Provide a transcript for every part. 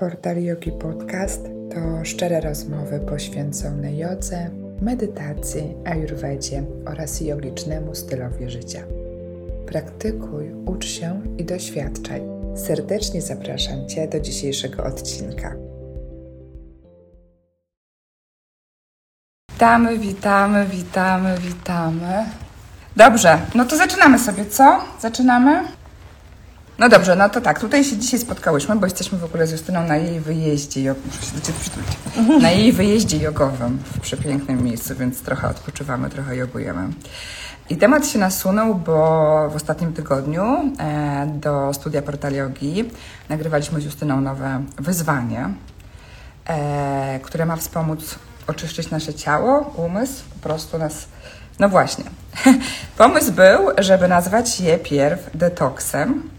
Portal Yogi Podcast to szczere rozmowy poświęcone jodze, medytacji, ayurvedzie oraz jogicznemu stylowi życia. Praktykuj, ucz się i doświadczaj. Serdecznie zapraszam Cię do dzisiejszego odcinka. Witamy, witamy, witamy, witamy. Dobrze, no to zaczynamy sobie, co? Zaczynamy? No dobrze, no to tak, tutaj się dzisiaj spotkałyśmy, bo jesteśmy w ogóle z Justyną na jej wyjeździe, do Ciebie przytulić, na jej wyjeździe jogowym w przepięknym miejscu, więc trochę odpoczywamy, trochę jogujemy. I temat się nasunął, bo w ostatnim tygodniu e, do studia Portal Yogi nagrywaliśmy z Justyną nowe wyzwanie, e, które ma wspomóc oczyszczyć nasze ciało, umysł, po prostu nas... No właśnie. Pomysł był, żeby nazwać je pierw detoksem,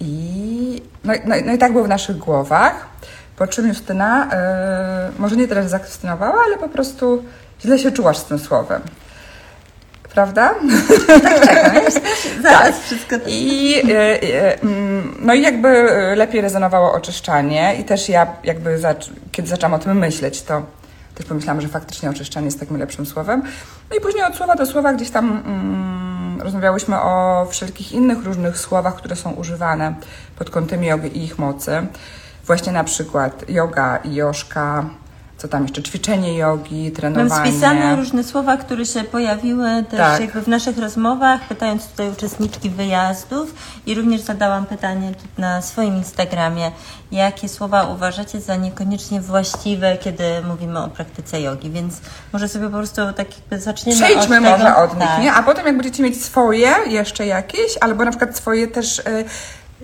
I, no, no, no, i tak było w naszych głowach. Po czym Justyna, e, może nie tyle zakwestionowała, ale po prostu źle się czułaś z tym słowem. Prawda? Tak, czekam. Zaraz tak. wszystko to... I, e, e, mm, no i jakby lepiej rezonowało oczyszczanie i też ja jakby, zac kiedy zaczęłam o tym myśleć, to też pomyślałam, że faktycznie oczyszczanie jest takim lepszym słowem. No i później od słowa do słowa gdzieś tam mm, rozmawiałyśmy o wszelkich innych różnych słowach, które są używane pod kątem jogi i ich mocy. Właśnie na przykład yoga i joszka, co tam jeszcze, ćwiczenie jogi, trenowanie. Mam spisane różne słowa, które się pojawiły też tak. jakby w naszych rozmowach, pytając tutaj uczestniczki wyjazdów i również zadałam pytanie na swoim Instagramie, jakie słowa uważacie za niekoniecznie właściwe, kiedy mówimy o praktyce jogi, więc może sobie po prostu tak jakby zaczniemy Przejdźmy od może od nich, tak. nie? A potem jak będziecie mieć swoje jeszcze jakieś, albo na przykład swoje też y,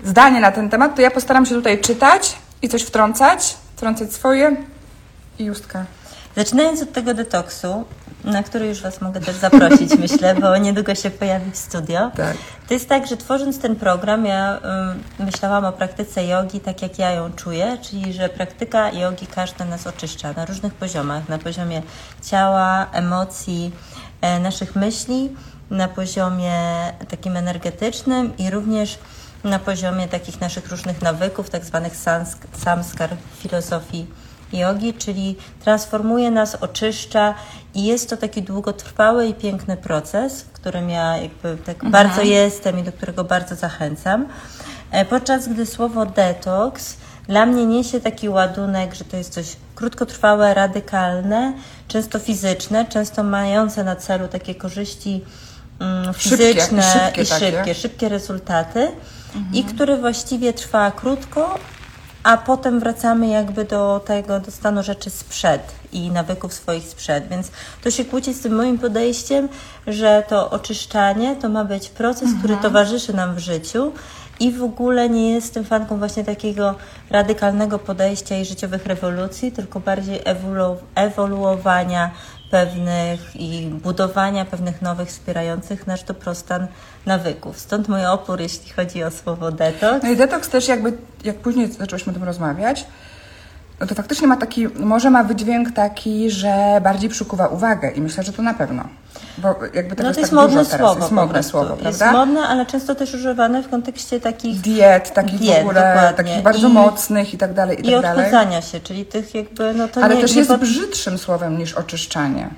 zdanie na ten temat, to ja postaram się tutaj czytać i coś wtrącać, wtrącać swoje, i Justka. Zaczynając od tego detoksu, na który już Was mogę też zaprosić, myślę, bo niedługo się pojawi w studio. Tak. To jest tak, że tworząc ten program, ja y, myślałam o praktyce jogi tak, jak ja ją czuję, czyli że praktyka jogi każda nas oczyszcza na różnych poziomach, na poziomie ciała, emocji, e, naszych myśli, na poziomie takim energetycznym i również na poziomie takich naszych różnych nawyków, tak zwanych samskar filozofii jogi, czyli transformuje nas, oczyszcza i jest to taki długotrwały i piękny proces, w którym ja jakby tak mhm. bardzo jestem i do którego bardzo zachęcam. E, podczas gdy słowo detoks dla mnie niesie taki ładunek, że to jest coś krótkotrwałe, radykalne, często fizyczne, często mające na celu takie korzyści mm, fizyczne szybkie, szybkie i szybkie, szybkie rezultaty mhm. i który właściwie trwa krótko, a potem wracamy jakby do tego, do stanu rzeczy sprzed i nawyków swoich sprzed. Więc to się kłóci z tym moim podejściem, że to oczyszczanie to ma być proces, mhm. który towarzyszy nam w życiu i w ogóle nie jestem fanką właśnie takiego radykalnego podejścia i życiowych rewolucji, tylko bardziej ewolu ewoluowania pewnych i budowania pewnych nowych, wspierających nasz dobrostan nawyków. Stąd mój opór, jeśli chodzi o słowo detoks. No i detoks też jakby, jak później zaczęłyśmy o tym rozmawiać, no to faktycznie ma taki, może ma wydźwięk taki, że bardziej przykuwa uwagę i myślę, że to na pewno. Bo jakby tego no to jest, tak modne słowo. Jest modne słowo, prawda? Jest modne, ale często też używane w kontekście takich diet, takich diet, w ogóle, dokładnie. takich bardzo I, mocnych i tak dalej, i, i tak dalej. odchudzania się, czyli tych jakby, no to Ale nie, też nie jest pod... brzydszym słowem niż oczyszczanie.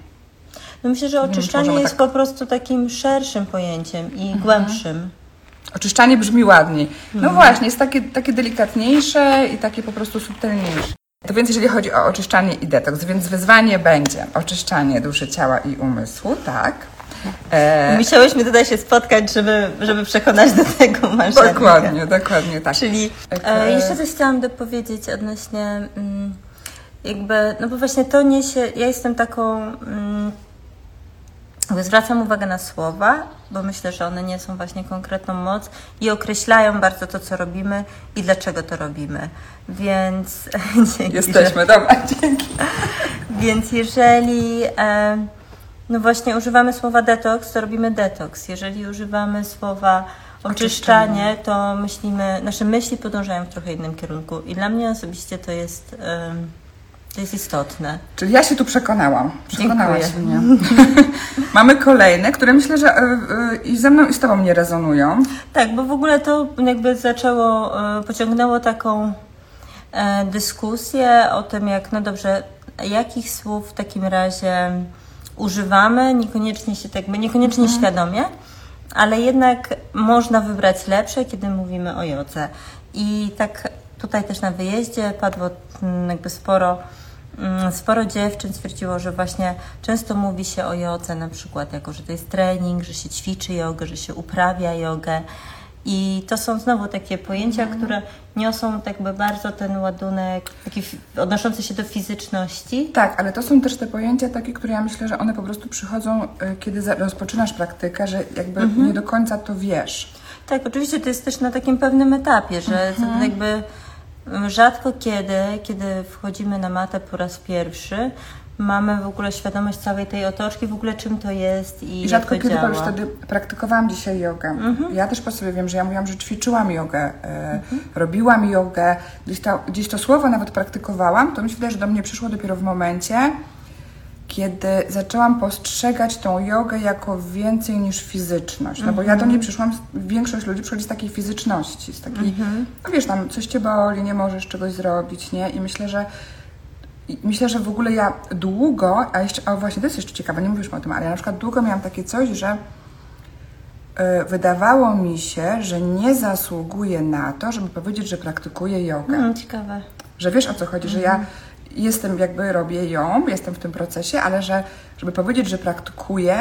No myślę, że oczyszczanie jest tak... po prostu takim szerszym pojęciem i mhm. głębszym. Oczyszczanie brzmi ładniej. No mhm. właśnie, jest takie, takie delikatniejsze i takie po prostu subtelniejsze. To więc jeżeli chodzi o oczyszczanie i detoks, więc wyzwanie będzie oczyszczanie duszy, ciała i umysłu, tak? E... Musiałyśmy tutaj się spotkać, żeby, żeby przekonać do tego maszynkę. Dokładnie, dokładnie tak. Czyli e, jeszcze coś chciałam dopowiedzieć odnośnie mm, jakby, no bo właśnie to niesie, ja jestem taką mm, Zwracam uwagę na słowa, bo myślę, że one nie są właśnie konkretną moc i określają bardzo to, co robimy i dlaczego to robimy. Więc. Dzięki, Jesteśmy, że... dobra, dzięki. Więc jeżeli. E, no właśnie używamy słowa detoks, to robimy detoks. Jeżeli używamy słowa oczyszczanie, to myślimy, nasze myśli podążają w trochę innym kierunku. I dla mnie osobiście to jest. To jest istotne. Czyli ja się tu przekonałam. Przekonałaś Dziękuję. mnie. Mamy kolejne, które myślę, że e, e, i ze mną i z Tobą nie rezonują. Tak, bo w ogóle to jakby zaczęło, e, pociągnęło taką dyskusję o tym, jak, no dobrze, jakich słów w takim razie używamy, niekoniecznie się tak, niekoniecznie świadomie, ale jednak można wybrać lepsze, kiedy mówimy o jodze. I tak tutaj też na wyjeździe padło mm, jakby sporo Mm, Sporo dziewczyn stwierdziło, że właśnie często mówi się o jodze na przykład jako, że to jest trening, że się ćwiczy jogę, że się uprawia jogę. I to są znowu takie pojęcia, które niosą tak by bardzo ten ładunek taki odnoszący się do fizyczności. Tak, ale to są też te pojęcia takie, które ja myślę, że one po prostu przychodzą, e, kiedy rozpoczynasz praktykę, że jakby Mhm. nie do końca to wiesz. Tak, oczywiście to jest też na takim pewnym etapie, że to jakby mm, rzadko kiedy, kiedy wchodzimy na matę po raz pierwszy, mamy w ogóle świadomość całej tej otoczki, w ogóle czym to jest i, I rzadko jak to kiedy działa. powiesz wtedy, praktykowałam dzisiaj jogę. Mhm. Ja też po sobie wiem, że ja mówiłam, że ćwiczyłam jogę, e, robiłam jogę, gdzieś to, gdzieś to słowo nawet praktykowałam, to mi się wydaje, że do mnie przyszło dopiero w momencie, kiedy zaczęłam postrzegać tą jogę jako więcej niż fizyczność. No bo ja do Mhm. niej przyszłam, większość ludzi przychodzi z takiej fizyczności, z takiej, Mhm. no wiesz, tam coś cię boli, nie możesz czegoś zrobić, nie? I myślę, że myślę, że w ogóle ja długo, a jeszcze, a właśnie to jest jeszcze ciekawe, nie mówisz o tym, ale ja na przykład długo miałam takie coś, że y, wydawało mi się, że nie zasługuję na to, żeby powiedzieć, że praktykuję jogę. Hmm, ciekawe. Że wiesz o co chodzi, że ja jestem, jakby robię ją, jestem w tym procesie, ale że żeby powiedzieć, że praktykuję,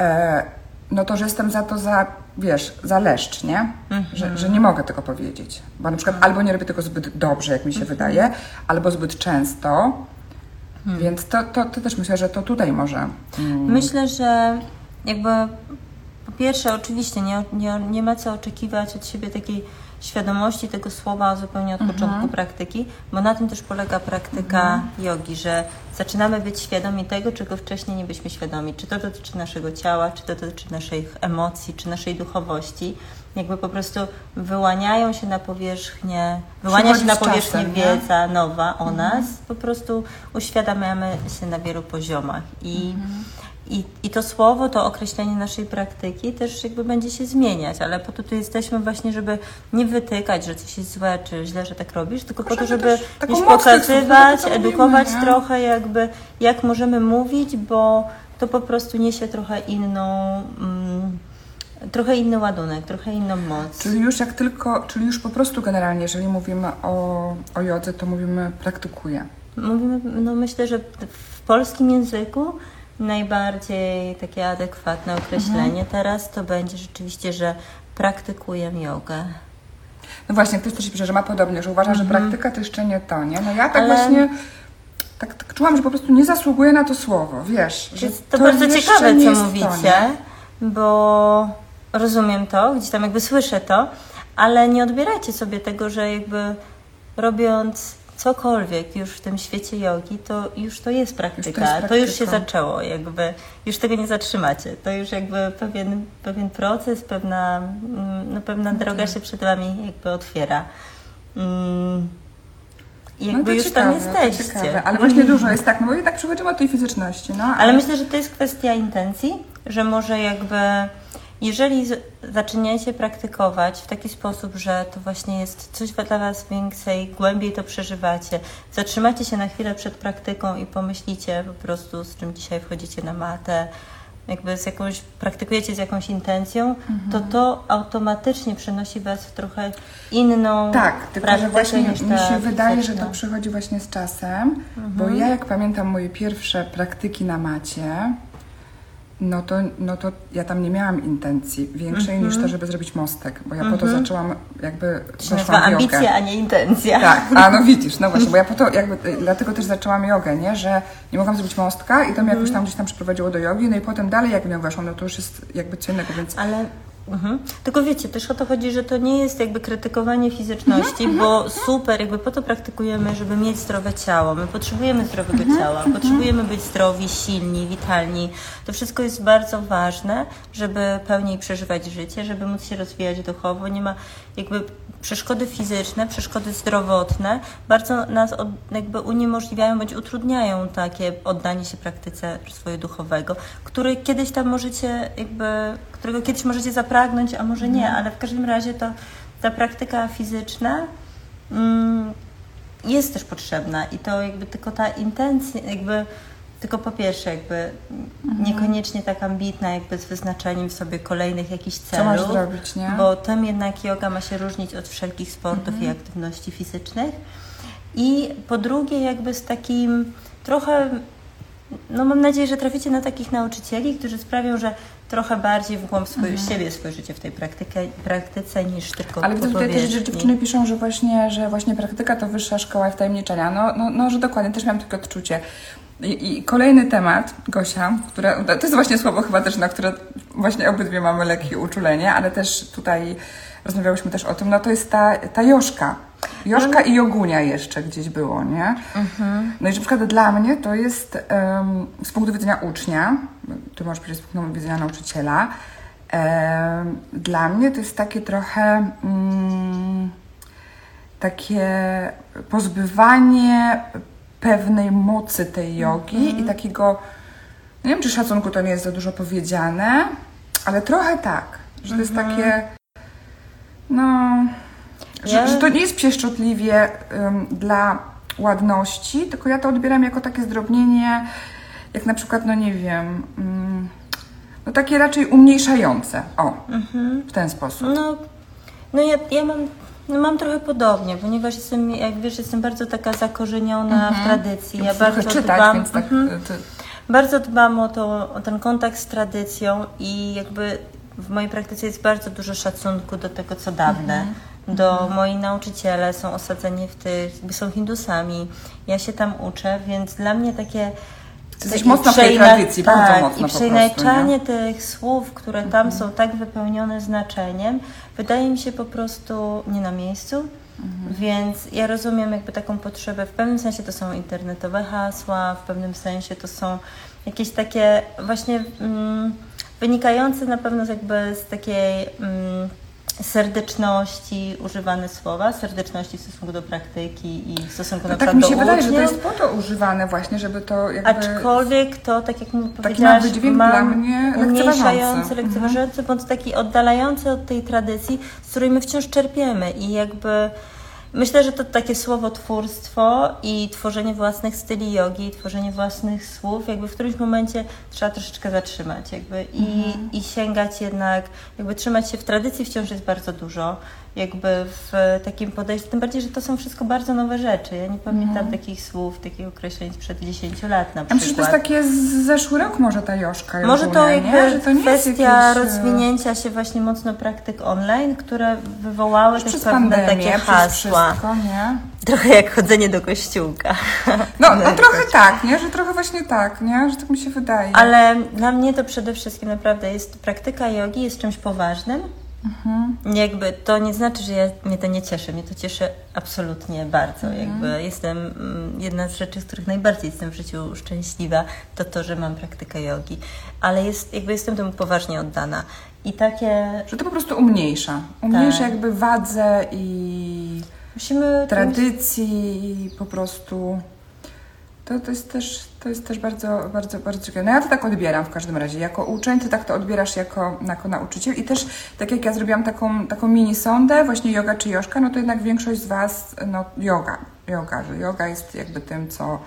e, no to, że jestem za to za, wiesz, za leszcz, nie? Że, że nie mogę tego powiedzieć. Bo na przykład albo nie robię tego zbyt dobrze, jak mi się wydaje, albo zbyt często. Więc to, to, to też myślę, że to tutaj może. Mm, Myślę, że jakby po pierwsze, oczywiście nie, nie, nie ma co oczekiwać od siebie takiej świadomości tego słowa zupełnie od początku praktyki, bo na tym też polega praktyka jogi, że zaczynamy być świadomi tego, czego wcześniej nie byliśmy świadomi. Czy to dotyczy naszego ciała, czy to dotyczy naszych emocji, czy naszej duchowości. Jakby po prostu wyłaniają się na powierzchnię, wyłania się na powierzchnię czasem, nie? wiedza nowa o nas, po prostu uświadamiamy się na wielu poziomach. I, i, I to słowo, to określenie naszej praktyki też jakby będzie się zmieniać, ale po to tu jesteśmy właśnie, żeby nie wytykać, że coś jest złe, czy źle, że tak robisz, tylko po to, żeby gdzieś słów, pokazywać, mówimy, edukować trochę jakby, jak możemy mówić, bo to po prostu niesie trochę inną, mm, trochę inny ładunek, trochę inną moc. Czyli już jak tylko, czyli już po prostu generalnie, jeżeli mówimy o, o jodze, to mówimy praktykuję. Mówimy, no myślę, że w polskim języku najbardziej takie adekwatne określenie teraz to będzie rzeczywiście, że praktykuję jogę. No właśnie, ktoś też pisze, że ma podobnie, że uważa, że praktyka to jeszcze nie to, nie? No ja tak Ale- właśnie tak, tak czułam, że po prostu nie zasługuję na to słowo, wiesz? Że Jest to, bardzo ciekawe, co to, mówicie, nie? bo rozumiem to, gdzieś tam jakby słyszę to, ale nie odbierajcie sobie tego, że jakby robiąc cokolwiek już w tym świecie jogi, to już to jest praktyka. jest To już się zaczęło, jakby już tego nie zatrzymacie. To już jakby pewien, pewien proces, pewna, mm, no, pewna droga się przed Wami jakby otwiera. Mm, I No jakby to już ciekawe, tam to jesteście. Ale właśnie dużo jest tak, no bo jednak przechodzimy od tej fizyczności, no. Ale myślę, że to jest kwestia intencji, że może jakby jeżeli zaczynacie praktykować w taki sposób, że to właśnie jest coś dla Was więcej, głębiej to przeżywacie, zatrzymacie się na chwilę przed praktyką i pomyślicie po prostu, z czym dzisiaj wchodzicie na matę, jakby z jakąś, praktykujecie z jakąś intencją, to to automatycznie przenosi Was w trochę inną Tak, tylko że właśnie mi się wydaje, że fizyczna. to przychodzi właśnie z czasem, bo Mhm. ja jak pamiętam moje pierwsze praktyki na macie, no to, no to ja tam nie miałam intencji większej Mhm. niż to, żeby zrobić mostek, bo ja po to zaczęłam jakby weszłam nazywa ambicja, a nie intencja. Tak, a no widzisz, no właśnie, bo ja po to jakby, y, dlatego też zaczęłam jogę, nie, że nie mogłam zrobić mostka i to mnie jakoś tam gdzieś tam przyprowadziło do jogi, no i potem dalej jak w nią weszłam, no to już jest jakby co innego, więc Ale Mhm. Tylko wiecie, też o to chodzi, że to nie jest jakby krytykowanie fizyczności, Mhm, bo super, jakby po to praktykujemy, żeby mieć zdrowe ciało. My potrzebujemy zdrowego Mhm, ciała, potrzebujemy być zdrowi, silni, witalni. To wszystko jest bardzo ważne, żeby pełniej przeżywać życie, żeby móc się rozwijać duchowo. Nie ma jakby przeszkody fizyczne, przeszkody zdrowotne bardzo nas od, jakby uniemożliwiają bądź utrudniają takie oddanie się praktyce rozwoju duchowego, który kiedyś tam możecie jakby, którego kiedyś możecie zapragnąć, a może nie, ale w każdym razie to ta praktyka fizyczna mm, jest też potrzebna i to jakby tylko ta intencja, jakby tylko po pierwsze jakby niekoniecznie tak ambitna, jakby z wyznaczeniem sobie kolejnych jakichś celów. masz zrobić, nie? Bo tym jednak yoga ma się różnić od wszelkich sportów i aktywności fizycznych. I po drugie jakby z takim trochę, no mam nadzieję, że traficie na takich nauczycieli, którzy sprawią, że trochę bardziej w głąb swoje, siebie spojrzycie w tej praktyce, praktyce niż tylko Ale po tutaj też, dziewczyny piszą, że właśnie, że właśnie praktyka to wyższa szkoła wtajemniczenia. No, no, no że dokładnie, też miałam takie odczucie. I, I kolejny temat, Gosia, która, to jest właśnie słowo chyba też, na które właśnie obydwie mamy lekkie uczulenie, ale też tutaj rozmawiałyśmy też o tym, no to jest ta, ta joszka. Joszka i jogunia jeszcze gdzieś było, nie? No i że na przykład dla mnie to jest em, z punktu widzenia ucznia, ty możesz powiedzieć z punktu widzenia nauczyciela, em, dla mnie to jest takie trochę mm, takie pozbywanie pewnej mocy tej jogi i takiego, nie wiem czy szacunku to nie jest za dużo powiedziane, ale trochę tak, że to jest takie, no, że, że to nie jest pieszczotliwie ym, dla ładności, tylko ja to odbieram jako takie zdrobnienie, jak na przykład, no nie wiem, ym, no takie raczej umniejszające, o, w ten sposób. No, no ja, ja mam, no mam trochę podobnie, ponieważ jestem, jak wiesz, jestem bardzo taka zakorzeniona w tradycji. Ja bardzo czytać, dbam, tak, mhm. to, bardzo dbam o, to, o ten kontakt z tradycją i jakby w mojej praktyce jest bardzo dużo szacunku do tego, co dawne. Mhm. Do moi nauczyciele są osadzeni w tych, jakby są hindusami. Ja się tam uczę, więc dla mnie takie jesteś mocno w tej tradycji, bardzo tak, mocno i prostu, przeinaczanie tych słów, które tam są tak wypełnione znaczeniem, wydaje mi się po prostu nie na miejscu. Więc ja rozumiem jakby taką potrzebę. W pewnym sensie to są internetowe hasła, w pewnym sensie to są jakieś takie właśnie mm, wynikające na pewno jakby z takiej mm, serdeczności używane słowa, serdeczności w stosunku do praktyki i w stosunku na no tak mi do się wydaje, że to jest po to używane właśnie, żeby to jakby... Aczkolwiek to, tak jak mi ma powiedziałaś, wydźwięk mam dla mnie umniejszający, lekceważący, bądź taki oddalający od tej tradycji, z której my wciąż czerpiemy. I jakby myślę, że to takie słowotwórstwo i tworzenie własnych styli jogi, tworzenie własnych słów, jakby w którymś momencie trzeba troszeczkę zatrzymać jakby i, Mhm. i sięgać jednak, jakby trzymać się w tradycji wciąż jest bardzo dużo, jakby w takim podejściu, tym bardziej, że to są wszystko bardzo nowe rzeczy. Ja nie pamiętam takich słów, takich określeń sprzed 10 lat na Ja myślę, że to przykład. jest takie z zeszły rok może ta Joszka Może to jakby nie? To nie jest kwestia jakieś, e, rozwinięcia się właśnie mocno praktyk online, które wywołały też pewne pandemię, takie hasła. wszystko, nie? Trochę jak chodzenie do kościółka. No, no trochę tak, nie? Że trochę właśnie tak, nie? Że tak mi się wydaje. Ale dla mnie to przede wszystkim naprawdę jest praktyka jogi jest czymś poważnym. Mhm. Jakby to nie znaczy, że ja, mnie to nie cieszy. Mnie to cieszy absolutnie bardzo. Mhm. Jakby jestem mm, jedna z rzeczy, z których najbardziej jestem w życiu szczęśliwa, to to, że mam praktykę jogi. Ale jest, jakby jestem temu poważnie oddana. I takie Że to po prostu umniejsza. Umniejsza Tak. jakby wadzę i musimy tradycji i po prostu... To, to jest też, to jest też bardzo, bardzo, bardzo ciekawe. No ja to tak odbieram w każdym razie. Jako uczeń, ty tak to odbierasz jako, jako nauczyciel. I też, tak jak ja zrobiłam taką, taką mini sondę, właśnie yoga czy joszka, no to jednak większość z Was, no yoga, yoga, że yoga jest jakby tym, co...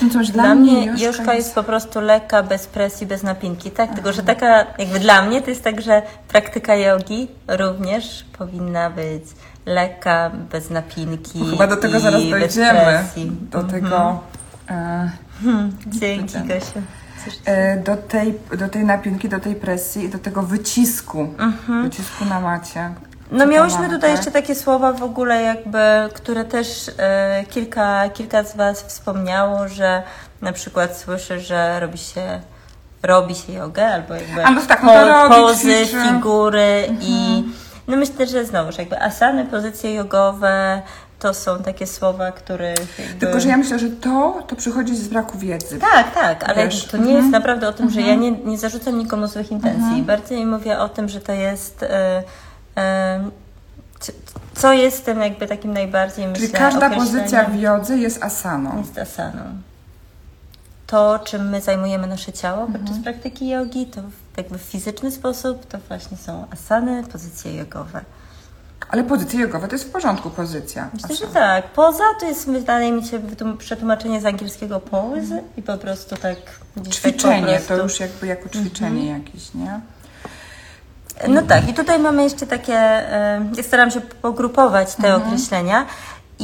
Tym, co dla, Dla mnie joszka Joszka jest po prostu lekka, bez presji, bez napinki, tak? Tylko, że taka, jakby dla mnie to jest tak, że praktyka jogi również powinna być lekka, bez napinki. Bo Chyba do tego zaraz dojdziemy. Do Mhm. tego. E, Hmm, Dzięki. Gosiu. E, do, tej, do tej napinki, do tej presji i do tego wycisku. Wycisku na macie. Mhm. No miałyśmy tutaj tak? jeszcze takie słowa w ogóle jakby, które też e, kilka, kilka z Was wspomniało, że na przykład słyszy, że robi się robi się jogę, albo jakby A no tak, no robi, pozy, ćwiczy. figury i no myślę, że znowuż jakby asany, pozycje jogowe to są takie słowa, których jakby... Tylko, że ja myślę, że to, to przychodzi z braku wiedzy. Tak, tak, ale Wiesz, to nie jest naprawdę o tym, że ja nie, nie zarzucam nikomu złych intencji. Bardziej mówię o tym, że to jest. E, e, co jest tym jakby takim najbardziej myślę, Czyli każda pozycja w jodze jest asaną. jest asaną. To, czym my zajmujemy nasze ciało podczas praktyki jogi, to w jakby w fizyczny sposób, to właśnie są asany, pozycje jogowe. Ale pozycje jogowe to jest w porządku pozycja. Myślę, że asana. tak. Poza to jest, wydaje mi się, przetłumaczenie z angielskiego pose i po prostu tak... tak Ćwiczenie, prostu- Mhm. to już jakby jako ćwiczenie jakieś, nie? No tak, i tutaj mamy jeszcze takie, e, ja staram się pogrupować te określenia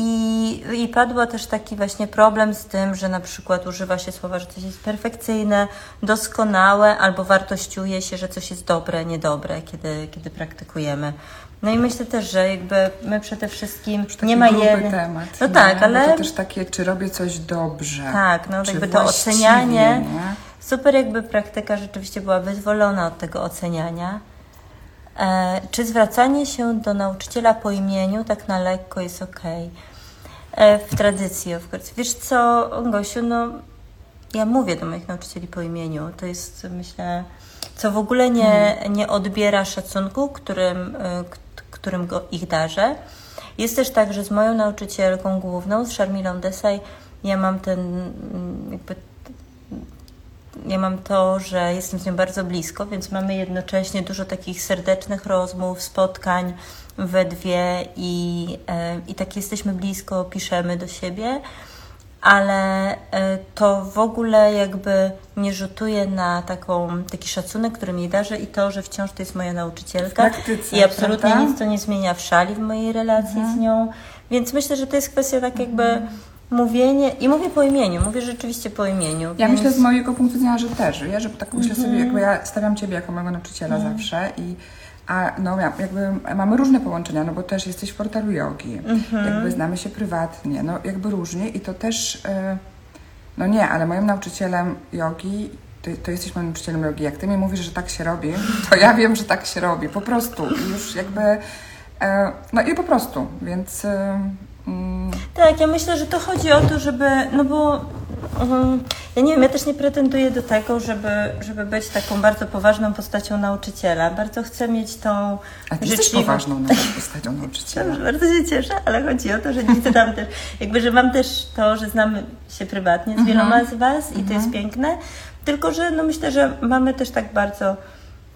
i, i padło też taki właśnie problem z tym, że na przykład używa się słowa, że coś jest perfekcyjne, doskonałe, albo wartościuje się, że coś jest dobre, niedobre, kiedy, kiedy praktykujemy. No i myślę też, że jakby my przede wszystkim Taki nie ma jednej... temat. No nie? tak, Bo ale... to też takie, czy robię coś dobrze. Tak, no czy jakby to ocenianie. nie? Super jakby praktyka rzeczywiście była wyzwolona od tego oceniania. E, czy zwracanie się do nauczyciela po imieniu tak na lekko jest ok? E, w tradycji, of course. Wiesz co, Gosiu, no ja mówię do moich nauczycieli po imieniu. To jest, myślę, co w ogóle nie, nie odbiera szacunku, którym, e, którym go, ich darzę. Jest też tak, że z moją nauczycielką główną, z Sharmilą Desai, ja mam ten mm, jakby ja mam to, że jestem z nią bardzo blisko, więc mamy jednocześnie dużo takich serdecznych rozmów, spotkań we dwie i, e, i tak jesteśmy blisko, piszemy do siebie, ale e, to w ogóle jakby nie rzutuje na taką, taki szacunek, który mi darzy i to, że wciąż to jest moja nauczycielka. praktyce, I absolutnie prawda? nic to nie zmienia w szali w mojej relacji z nią, więc myślę, że to jest kwestia tak jakby mówienie i mówię po imieniu, mówię rzeczywiście po imieniu. Ja więc... myślę z mojego punktu widzenia, że też, ja, że tak myślę Mhm. sobie, jakby ja stawiam Ciebie jako mojego nauczyciela zawsze i a no ja- jakby mamy różne połączenia, no bo też jesteś w portalu jogi, Mhm. jakby znamy się prywatnie, no jakby różnie i to też, y, no nie, ale moim nauczycielem jogi, ty, to jesteś moim nauczycielem jogi, jak Ty mi mówisz, że tak się robi, to ja wiem, że tak się robi, po prostu I już jakby, e, no i po prostu, więc... mm, Tak, ja myślę, że to chodzi o to, żeby, no bo um, ja nie wiem, ja też nie pretenduję do tego, żeby, żeby być taką bardzo poważną postacią nauczyciela. Bardzo chcę mieć tą A ty jesteś poważną postacią nauczyciela. Bardzo się cieszę, ale chodzi o to, że widzę tam też, jakby, że mam też to, że znamy się prywatnie z wieloma z Was i to jest piękne, tylko, że no myślę, że mamy też tak bardzo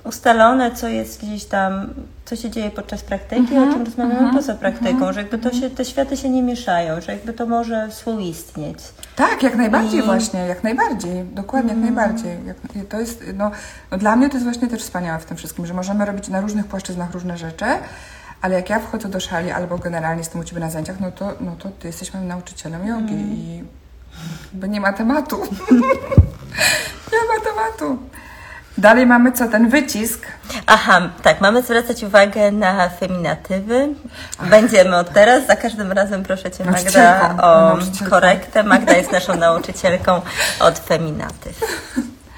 ustalone, co jest gdzieś tam, co się dzieje podczas praktyki, o czym rozmawiamy poza praktyką, że jakby to się, te światy się nie mieszają, że jakby to może współistnieć. Tak, jak najbardziej I- właśnie, jak najbardziej, dokładnie, jak najbardziej. Jak, to jest, no, no, dla mnie to jest właśnie też wspaniałe w tym wszystkim, że możemy robić na różnych płaszczyznach różne rzeczy, ale jak ja wchodzę do szali albo generalnie jestem u Ciebie na zajęciach, no to, no to Ty jesteś moim nauczycielem jogi i jakby nie ma tematu. nie ma tematu. Dalej mamy co, ten wycisk. Aha, tak, mamy zwracać uwagę na feminatywy. Będziemy od teraz, za każdym razem proszę Cię Magda o korektę. Magda jest naszą nauczycielką od feminatyw.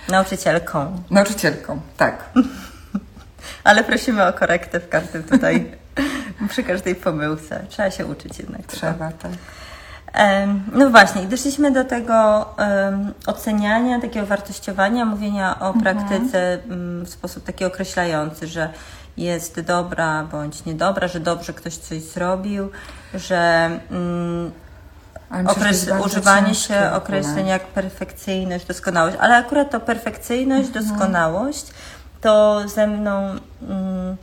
Nauczycielką, Nauczycielką, tak. ale prosimy o korektę w każdym tutaj, przy każdej pomyłce. Trzeba się uczyć jednak. tego. Trzeba, tak. No właśnie, doszliśmy do tego em, oceniania, takiego wartościowania, mówienia o praktyce mm, w sposób taki określający, że jest dobra bądź niedobra, że dobrze ktoś coś zrobił, że jest okres- używanie się określeń jak perfekcyjność, doskonałość, ale akurat to perfekcyjność, doskonałość to ze mną mm,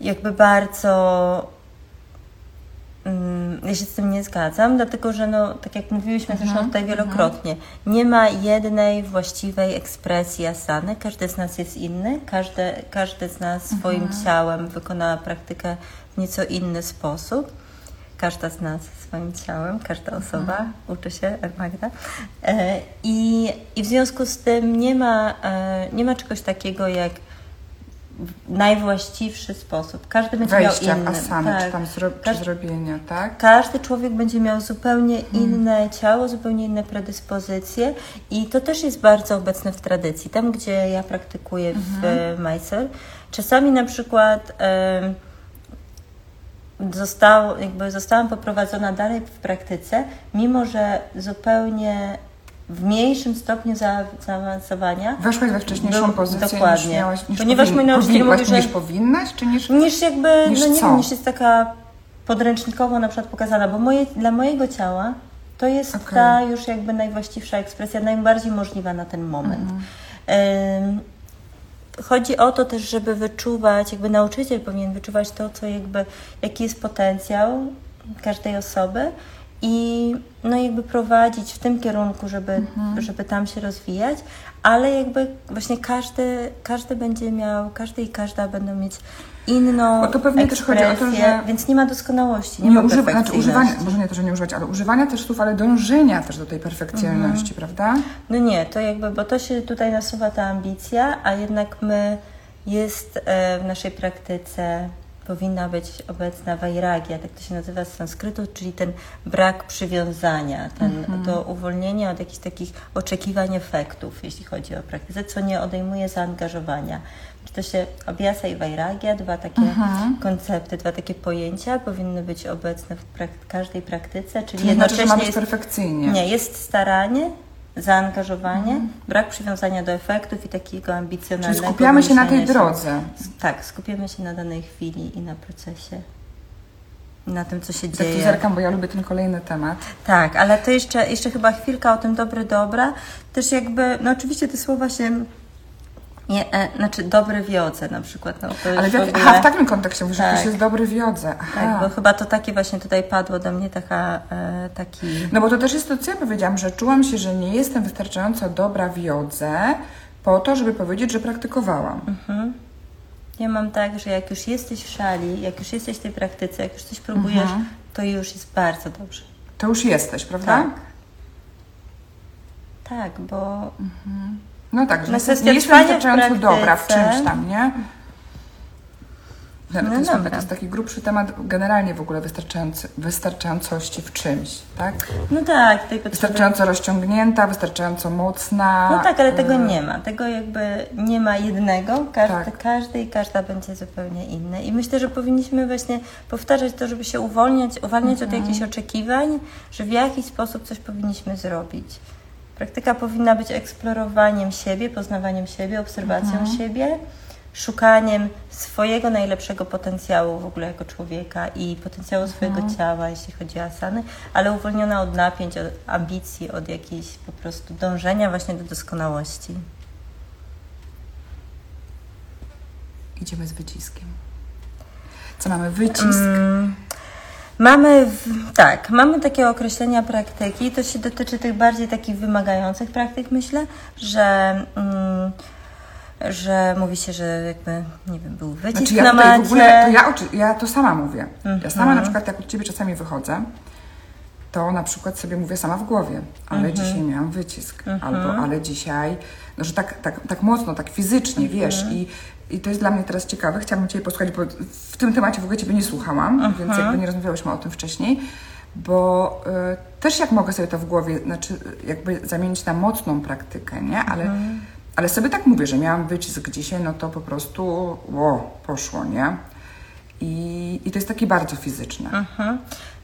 jakby bardzo Ja się z tym nie zgadzam, dlatego że, no, tak jak mówiłyśmy zresztą tutaj wielokrotnie, nie ma jednej właściwej ekspresji asany. Każdy z nas jest inny, każdy, każdy z nas swoim ciałem wykona praktykę w nieco inny sposób. Każda z nas swoim ciałem, każda osoba uczy się, Magda. E, I, I w związku z tym nie ma, e, nie ma czegoś takiego jak najwłaściwszy sposób. Każdy będzie Wejścia miał inny. asany, tak. czy tam zro, czy Każdy- zrobienia, tak? każdy człowiek będzie miał zupełnie Hmm. inne ciało, zupełnie inne predyspozycje i to też jest bardzo obecne w tradycji. Tam, gdzie ja praktykuję w Mhm. Majsel, czasami na przykład em, zostało, jakby zostałam poprowadzona dalej w praktyce, mimo że zupełnie w mniejszym stopniu za, zaawansowania Weszłaś we wcześniejszą Do- pozycję niż dokładnie. miałaś, niż Ponieważ mój nauczyciel powinnaś, mówi, że- niż powinnaś, czy niż... niż jakby, Niż no nie co? wiem, niż jest taka podręcznikowo na przykład pokazana, bo moje, dla mojego ciała to jest Okej. ta już jakby najwłaściwsza ekspresja, najbardziej możliwa na ten moment. Ym, Chodzi o to też, żeby wyczuwać, jakby nauczyciel powinien wyczuwać to, co jakby, jaki jest potencjał każdej osoby i no jakby prowadzić w tym kierunku, żeby, żeby tam się rozwijać, ale jakby właśnie każdy, każdy będzie miał, każdy i każda będą mieć inną Bo to pewnie też chodzi o to, ekspresję, że- więc nie ma doskonałości, nie, Nie ma używa, znaczy perfekcyjności. używania, może nie to, że nie używać, ale używania też słów, ale dążenia też do tej perfekcjonalności, prawda? No nie, to jakby, bo to się tutaj nasuwa ta ambicja, a jednak my jest e, w naszej praktyce powinna być obecna vairagya, tak to się nazywa z sanskrytu, czyli ten brak przywiązania, ten, to uwolnienie od jakichś takich oczekiwań efektów, jeśli chodzi o praktyce, co nie odejmuje zaangażowania. Czy to się abhyasa i vairagya, dwa takie koncepty, dwa takie pojęcia powinny być obecne w prak- każdej praktyce, czyli, Czyli znaczy, ma być jest perfekcyjnie. nie, jest staranie, zaangażowanie, brak przywiązania do efektów i takiego Czyli ambicjonalnego. skupiamy się na tej drodze. Tak, skupiamy się na danej chwili i na procesie. I na tym, co się Tak tu dzieje. zerkam, bo ja lubię ten kolejny temat. Tak, ale to jeszcze, jeszcze chyba chwilka o tym dobry dobra. Też jakby, no oczywiście te słowa się, nie, e, znaczy dobry wiodze na przykład. No, Ale w, jak, ogóle, aha, w takim kontekście mówisz, że Tak. ktoś jest dobry w jodze. Aha. Tak, bo chyba to takie właśnie tutaj padło do mnie taka, e, taki... No bo to też jest to, co ja powiedziałam, że czułam się, że nie jestem wystarczająco dobra w jodze po to, żeby powiedzieć, że praktykowałam. Mhm. Ja mam tak, że jak już jesteś w szali, jak już jesteś w tej praktyce, jak już coś próbujesz, Mhm. to już jest bardzo dobrze. To już jesteś, prawda? Tak. Tak, bo No tak, że No, kwestia nie jestem wystarczająco dobra w czymś tam, nie? No, No to, jest, dobra. to jest taki grubszy temat generalnie w ogóle wystarczający, wystarczającości w czymś, tak? no tak, tej. Wystarczająco rozciągnięta, wystarczająco mocna. No tak, ale tego y, nie ma. Tego jakby nie ma jednego. Każdy, Tak. każdy i każda będzie zupełnie inny. I myślę, że powinniśmy właśnie powtarzać to, żeby się uwolnić, uwalniać Mhm. od jakichś oczekiwań, że w jakiś sposób coś powinniśmy zrobić. Praktyka powinna być eksplorowaniem siebie, poznawaniem siebie, obserwacją Mhm. siebie, szukaniem swojego najlepszego potencjału w ogóle jako człowieka i potencjału swojego Mhm. ciała, jeśli chodzi o asany, ale uwolniona od napięć, od ambicji, od jakiejś po prostu dążenia właśnie do doskonałości. Idziemy z wyciskiem. Co mamy? Wycisk. Mm, Mamy, w, tak, mamy takie określenia praktyki, to się dotyczy tych bardziej takich wymagających praktyk, myślę, że, mm, że mówi się, że jakby, nie wiem, był wycisk Znaczy ja na macie. w ogóle, to ja, ja to sama mówię. Ja sama Mhm. na przykład, jak od Ciebie czasami wychodzę, to na przykład sobie mówię sama w głowie, ale Mhm. dzisiaj miałam wycisk, albo ale dzisiaj, no że tak, tak, tak mocno, tak fizycznie, Mhm. wiesz, i, i to jest dla mnie teraz ciekawe, chciałabym Ciebie posłuchać, bo w tym temacie w ogóle Ciebie nie słuchałam, Mhm. więc jakby nie rozmawiałyśmy o tym wcześniej, bo y, też jak mogę sobie to w głowie, znaczy jakby zamienić na mocną praktykę, nie, ale, Mhm. ale sobie tak mówię, że miałam wycisk dzisiaj, no to po prostu ło, poszło, nie? I, I to jest takie bardzo fizyczne, Mhm.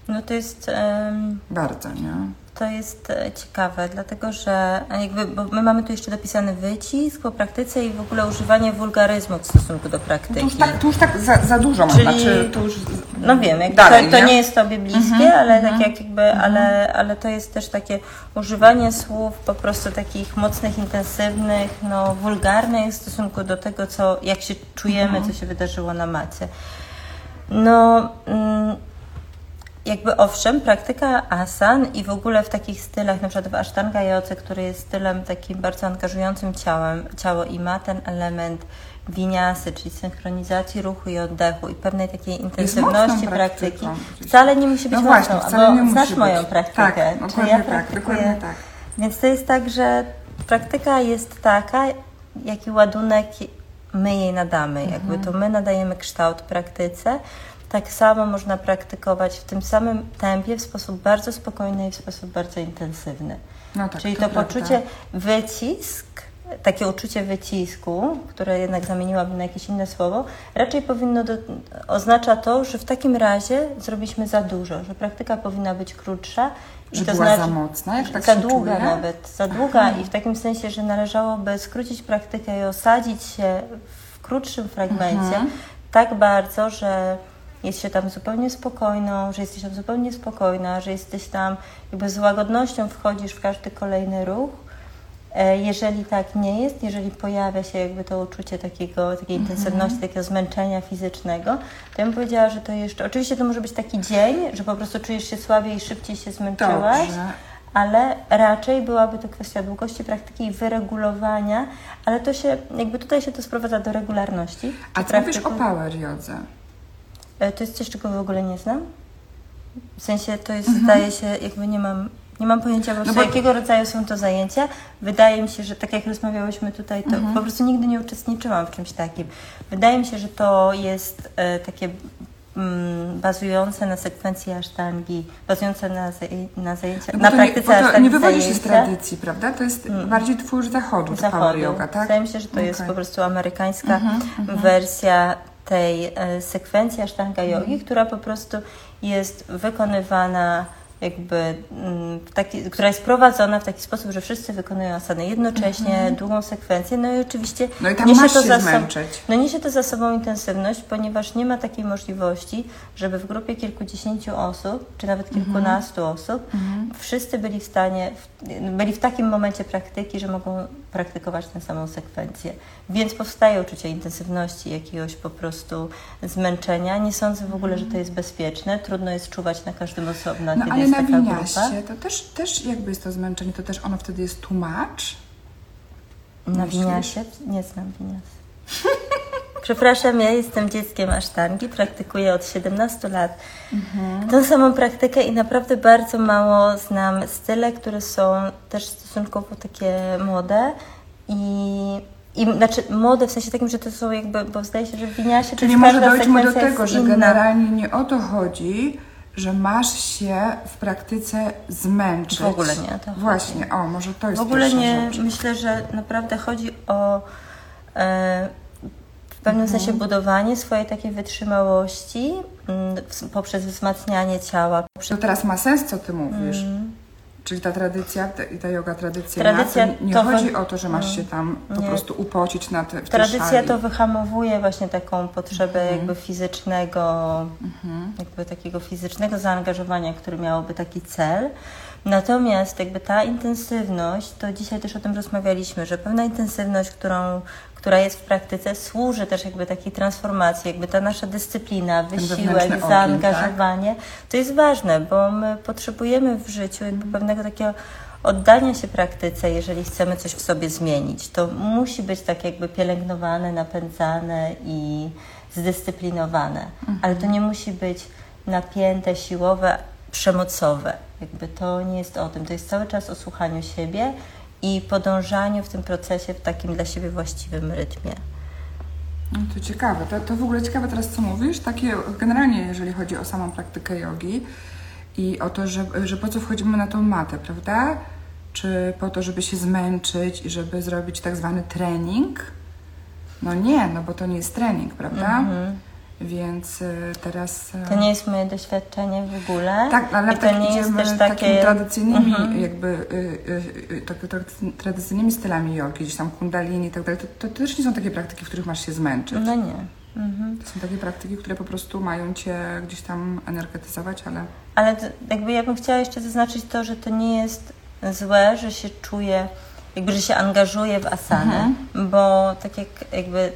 No to jest... em, bardzo, nie? To jest e, ciekawe, dlatego że jakby, bo my mamy tu jeszcze dopisany wycisk po praktyce i w ogóle używanie wulgaryzmu w stosunku do praktyki. To już tak, to już tak za, za dużo mam, Czyli- znaczy to już No wiem, jakby dalej, to, to nie jest Tobie bliskie, Mhm, ale tak jak jakby, ale, ale to jest też takie używanie słów po prostu takich mocnych, intensywnych, no wulgarnych w stosunku do tego, co, jak się czujemy, Mhm. co się wydarzyło na macie. No, mm, jakby owszem, praktyka asan i w ogóle w takich stylach, na przykład w Ashtanga Yoce, który jest stylem takim bardzo angażującym ciałem, ciało i ma ten element winiasy, czyli synchronizacji ruchu i oddechu i pewnej takiej intensywności praktyki. Wcale nie musi być No właśnie, mocną, wcale bo nie znasz być. moją praktykę. Tak, dokładnie ja tak, dokładnie tak. Więc to jest tak, że praktyka jest taka, jaki ładunek my jej nadamy, jakby to my nadajemy kształt praktyce. Tak samo można praktykować w tym samym tempie, w sposób bardzo spokojny i w sposób bardzo intensywny. No tak, Czyli to to, poczucie wycisk, takie uczucie wycisku, które jednak zamieniłabym na jakieś inne słowo, raczej powinno do, oznacza to, że w takim razie zrobiliśmy za dużo, że praktyka powinna być krótsza. i Że to była znaczy, za mocna, jak tak za długa nawet, za długa i w takim sensie, że należałoby skrócić praktykę i osadzić się w krótszym fragmencie Mhm. tak bardzo, że jest się tam zupełnie spokojną, że jesteś tam zupełnie spokojna, że jesteś tam jakby z łagodnością wchodzisz w każdy kolejny ruch. E, Jeżeli tak nie jest, jeżeli pojawia się jakby to uczucie takiego, takiej Mhm. intensywności, takiego zmęczenia fizycznego, to ja bym powiedziała, że to jeszcze, oczywiście to może być taki dzień, że po prostu czujesz się słabiej i szybciej się zmęczyłaś, Dobrze. ale raczej byłaby to kwestia długości praktyki i wyregulowania, ale to się, jakby tutaj się to sprowadza do regularności. A co wiesz o praktyku- power jodze? E, To jest coś, czego w ogóle nie znam. W sensie to jest, Mhm. zdaje się, jakby nie mam, nie mam pojęcia po prostu, bo- jakiego rodzaju są to zajęcia. Wydaje mi się, że tak jak rozmawiałyśmy tutaj, to Mhm. po prostu nigdy nie uczestniczyłam w czymś takim. Wydaje mi się, że to jest e, takie mm, bazujące na sekwencji asztangi, bazujące na, na zajęcia, No na to nie, praktyce to asztangi nie wywodzi się z tradycji, prawda? To jest bardziej twój zachodu, power zachodu. yoga, tak? Wydaje mi się, że to jest Okej. po prostu amerykańska Mhm, wersja tej e, sekwencji Ashtanga. Yogi, która po prostu jest wykonywana jakby, mm, taki, która jest prowadzona w taki sposób, że wszyscy wykonują asany jednocześnie, długą sekwencję, no i oczywiście. No i niesie to się za sobą- no niesie to za sobą intensywność, ponieważ nie ma takiej możliwości, żeby w grupie kilkudziesięciu osób, czy nawet Mhm. kilkunastu osób, wszyscy byli w stanie, byli w takim momencie praktyki, że mogą praktykować tę samą sekwencję. Więc powstaje uczucie intensywności, jakiegoś po prostu zmęczenia. Nie sądzę w ogóle, że to jest bezpieczne. Trudno jest czuwać na każdym osobno, No kiedy ale jest na taka grupa. winiaście to też, też jakby jest to zmęczenie, to też ono wtedy jest tłumacz. Na Myślisz? winiasie? Nie znam winias. Przepraszam, ja jestem dzieckiem asztangi, praktykuję od 17 lat Mhm. tą samą praktykę i naprawdę bardzo mało znam style, które są też stosunkowo takie młode i, i znaczy młode w sensie takim, że to są jakby, bo zdaje się, że w winiasie to Czyli może dojdźmy do tego, że inna. generalnie nie o to chodzi, że masz się w praktyce zmęczyć. W ogóle nie to chodzi. Właśnie, o, może to jest W ogóle nie, rzecz. myślę, że naprawdę chodzi o e, w pewnym Mhm. sensie budowanie swojej takiej wytrzymałości mm, w- poprzez wzmacnianie ciała. To teraz ma sens, co ty mówisz. Czyli ta tradycja ta- i ta yoga tradycyjna. Tradycja nie to chodzi wy- o to, że masz się tam po Nie. prostu upocić na te, w Tradycja szali. to wyhamowuje właśnie taką potrzebę Mhm. jakby fizycznego, jakby takiego fizycznego zaangażowania, który miałoby taki cel. Natomiast jakby ta intensywność, to dzisiaj też o tym rozmawialiśmy, że pewna intensywność, którą, która jest w praktyce, służy też jakby takiej transformacji, jakby ta nasza dyscyplina, wysiłek, ogień, tak? zaangażowanie, to jest ważne, bo my potrzebujemy w życiu jakby pewnego takiego oddania się praktyce, jeżeli chcemy coś w sobie zmienić. To musi być tak jakby pielęgnowane, napędzane i zdyscyplinowane, ale to nie musi być napięte, siłowe, przemocowe. Jakby to nie jest o tym. To jest cały czas o słuchaniu siebie i podążaniu w tym procesie w takim dla siebie właściwym rytmie. No to ciekawe, to, to w ogóle ciekawe teraz, co mówisz. Takie generalnie, jeżeli chodzi o samą praktykę jogi i o to, że, że po co wchodzimy na tą matę, prawda? Czy po to, żeby się zmęczyć i żeby zrobić tak zwany trening? No nie, no bo to nie jest trening, prawda? Więc y, teraz... y. To nie jest moje doświadczenie w ogóle. Tak, ale I to tak nie jest też takimi takie... tradycyjnymi, Mhm. jakby y, y, y, tak, tradycy- tradycyjnymi stylami jogi, gdzieś tam kundalini i tak dalej, to, to też nie są takie praktyki, w których masz się zmęczyć. No nie. Mhm. To są takie praktyki, które po prostu mają cię gdzieś tam energetyzować, ale Ale to, jakby ja bym chciała jeszcze zaznaczyć to, że to nie jest złe, że się czuje, jakby, że się angażuje w asany, Mhm. bo tak jak jakby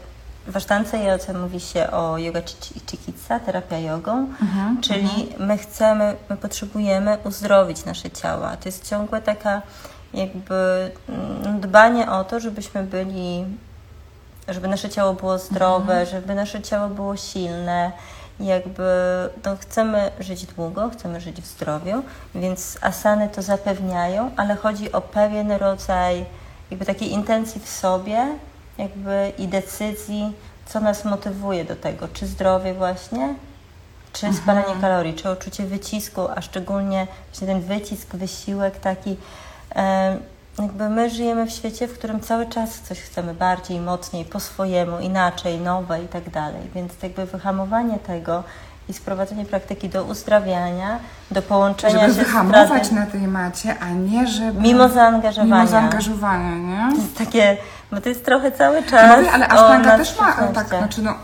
w asztance jodze mówi się o yoga chi- chikitsa, terapia jogą, Mhm, czyli my chcemy, my potrzebujemy uzdrowić nasze ciała. To jest ciągłe taka jakby mm, dbanie o to, żebyśmy byli żeby nasze ciało było zdrowe, żeby nasze ciało było silne. Jakby no, chcemy żyć długo, chcemy żyć w zdrowiu, więc asany to zapewniają, ale chodzi o pewien rodzaj jakby takiej intencji w sobie jakby i decyzji, co nas motywuje do tego, czy zdrowie właśnie, czy spalanie kalorii, czy uczucie wycisku, a szczególnie właśnie ten wycisk, wysiłek taki. jakby my żyjemy w świecie, w którym cały czas coś chcemy bardziej, mocniej, po swojemu, inaczej, nowe i tak dalej. Więc jakby wyhamowanie tego i sprowadzenie praktyki do uzdrawiania, do połączenia Żeby się z wyhamować trady- na tej macie, a nie żeby... Mimo zaangażowania. Mimo zaangażowania, nie? To jest takie, bo to jest trochę cały czas. Mówię, ale asztanga też ma, nadprzyjemnościach. tak, znaczy no,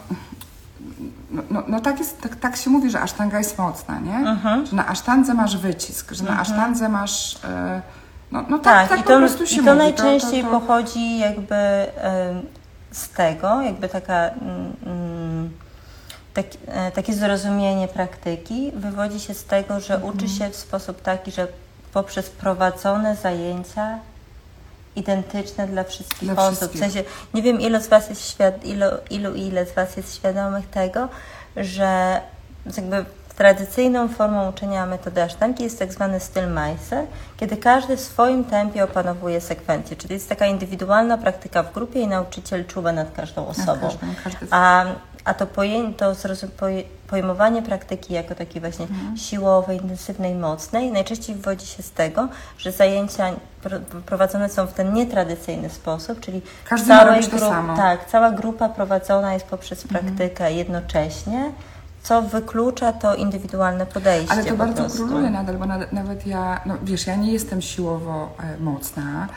no, no, no tak, jest, tak, tak się mówi, że asztanga jest mocna, nie? Mhm. Że na asztandze masz wycisk, że na asztandze masz, e, no, no tak, Tak, tak, i po to, prostu się i to mówi. najczęściej to, to, pochodzi jakby z tego, jakby taka, mm, mm, tak, e, takie zrozumienie praktyki wywodzi się z tego, że Mhm. uczy się w sposób taki, że poprzez prowadzone zajęcia identyczne dla wszystkich Dla osób. wszystkich. W sensie, nie wiem ilu z Was jest świad- ilu, ilu ile z Was jest świadomych tego, że jakby tradycyjną formą uczenia metody asztanki jest tak zwany styl Meiser, kiedy każdy w swoim tempie opanowuje sekwencję, czyli jest taka indywidualna praktyka w grupie i nauczyciel czuwa nad każdą osobą. każdą, każdy- A, a to, poję, to pojmowanie praktyki jako takiej właśnie Mhm. siłowej, intensywnej, mocnej najczęściej wywodzi się z tego, że zajęcia pro, prowadzone są w ten nietradycyjny sposób, czyli Każdy całej grup- samo. Tak, cała grupa prowadzona jest poprzez Mhm. praktykę jednocześnie, co wyklucza to indywidualne podejście. Ale to bardzo prostu. króluje nadal, bo nawet, nawet ja, no wiesz, ja nie jestem siłowo e, mocna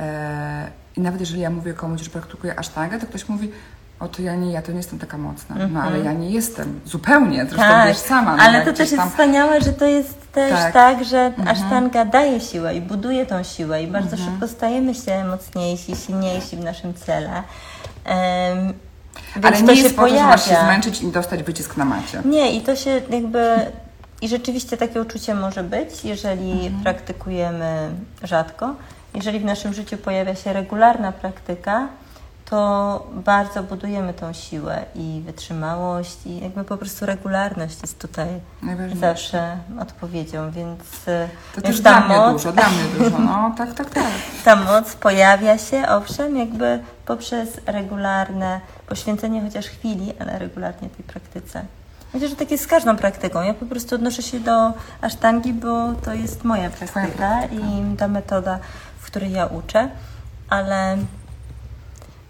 e, i nawet jeżeli ja mówię komuś, że praktykuję asztangę, to ktoś mówi, o to ja nie, ja to nie jestem taka mocna. No ale ja nie jestem zupełnie, zresztą Mhm. Tak, wiesz sama. no, ale to też jest tam- wspaniałe, że to jest też Tak. tak, że asztanga daje siłę i buduje tą siłę i bardzo Mhm. szybko stajemy się mocniejsi, silniejsi w naszym cele. Um, Ale nie jest po to, że masz się zmęczyć i dostać wycisk na macie. Nie, i to się jakby. I rzeczywiście takie uczucie może być, jeżeli Mhm. praktykujemy rzadko. Jeżeli w naszym życiu pojawia się regularna praktyka, to bardzo budujemy tą siłę i wytrzymałość, i jakby po prostu regularność jest tutaj zawsze odpowiedzią, więc, e, To też ta dla mnie moc, dużo, dla mnie dużo, no tak, tak, tak. ta moc pojawia się, owszem, jakby poprzez regularne poświęcenie chociaż chwili, ale regularnie tej praktyce. Myślę, że tak jest z każdą praktyką. Ja po prostu odnoszę się do asztangi, bo to jest moja praktyka. i ta metoda, w której ja uczę, ale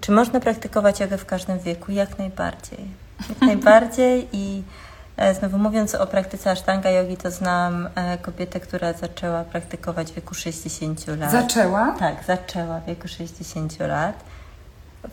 czy można praktykować jogę w każdym wieku? Jak najbardziej. Jak najbardziej i e, znowu mówiąc o praktyce asztanga jogi, to znam e, kobietę, która zaczęła praktykować w wieku 60 lat. Zaczęła? Tak, zaczęła w wieku 60 lat.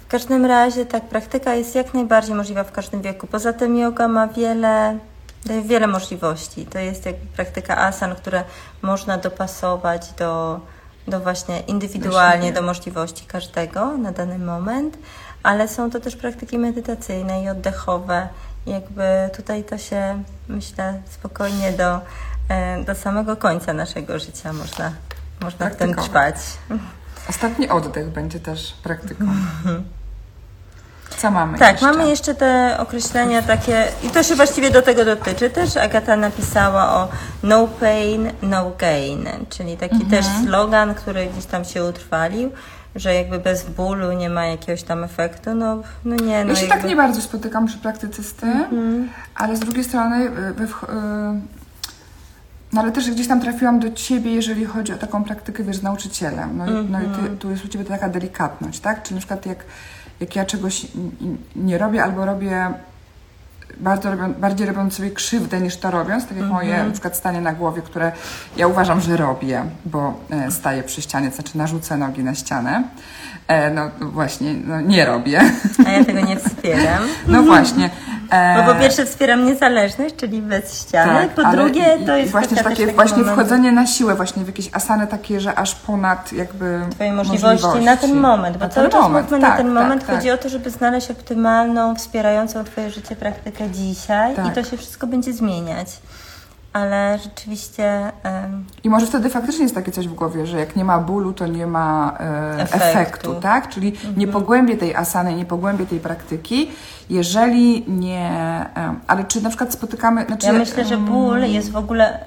W każdym razie tak, praktyka jest jak najbardziej możliwa w każdym wieku. Poza tym yoga ma wiele, daje wiele możliwości. To jest jakby praktyka asan, które można dopasować do, do właśnie indywidualnie do możliwości każdego na dany moment, ale są to też praktyki medytacyjne i oddechowe. Jakby tutaj to się, myślę, spokojnie do, e, do samego końca naszego życia można, można w tym trwać. Ostatni oddech będzie też praktyką. Co mamy Tak, jeszcze? mamy jeszcze te określenia takie, i to się właściwie do tego dotyczy też. Agata napisała o no pain, no gain, czyli taki Mhm. też slogan, który gdzieś tam się utrwalił, że jakby bez bólu nie ma jakiegoś tam efektu. No, no nie, no Ja się jakby... tak nie bardzo spotykam przy praktyce z tym, Mhm. ale z drugiej strony, y, we wch- y, no ale też gdzieś tam trafiłam do ciebie, jeżeli chodzi o taką praktykę, wiesz, z nauczycielem. No, i no i Mhm. ty, tu jest u ciebie taka delikatność, tak? Czyli na przykład jak, jak ja czegoś nie robię albo robię bardzo robią, bardziej robiąc sobie krzywdę niż to robiąc, tak jak moje Mhm. na przykład stanie na głowie, które ja uważam, że robię, bo e, staję przy ścianie, to znaczy narzucę nogi na ścianę. E, no właśnie, no, nie robię. A ja tego nie wspieram. No właśnie. E, Bo po pierwsze wspieram niezależność, czyli bez ściany, po Tak, ale drugie to jest właśnie takie właśnie moment wchodzenie na siłę właśnie w jakieś asany takie, że aż ponad jakby Twojej możliwości, na ten moment, bo Na cały czas moment, mówmy na tak, ten tak, moment. tak. Chodzi o to, żeby znaleźć optymalną, wspierającą Twoje życie praktykę dzisiaj Tak. i to się wszystko będzie zmieniać. Ale rzeczywiście I może wtedy faktycznie jest takie coś w głowie, że jak nie ma bólu, to nie ma e, Efektu. efektu. tak? Czyli nie pogłębię tej asany, nie pogłębię tej praktyki, jeżeli nie... Ale czy na przykład spotykamy... Znaczy, ja myślę, że ból jest w ogóle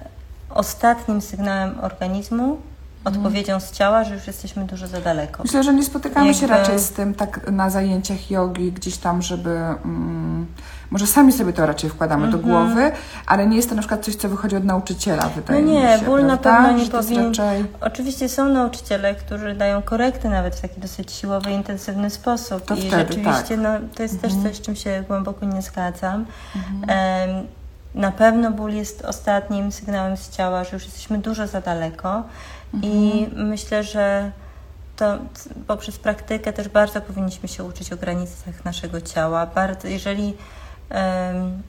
ostatnim sygnałem organizmu, odpowiedzią z ciała, że już jesteśmy dużo za daleko. Myślę, że nie spotykamy się Jakby- raczej z tym tak na zajęciach jogi, gdzieś tam, żeby. Mm, może sami sobie to raczej wkładamy do głowy, ale nie jest to na przykład coś, co wychodzi od nauczyciela, Mhm. No wydaje mi nie, się. ból na pewno nie powinien. Raczej... Oczywiście są nauczyciele, którzy dają korekty nawet w taki dosyć siłowy, intensywny sposób. To I wtedy, tak. rzeczywiście no, to jest też coś, z czym się głęboko nie zgadzam. Em, na pewno ból jest ostatnim sygnałem z ciała, że już jesteśmy dużo za daleko i myślę, że to poprzez praktykę też bardzo powinniśmy się uczyć o granicach naszego ciała. Bardzo, jeżeli em,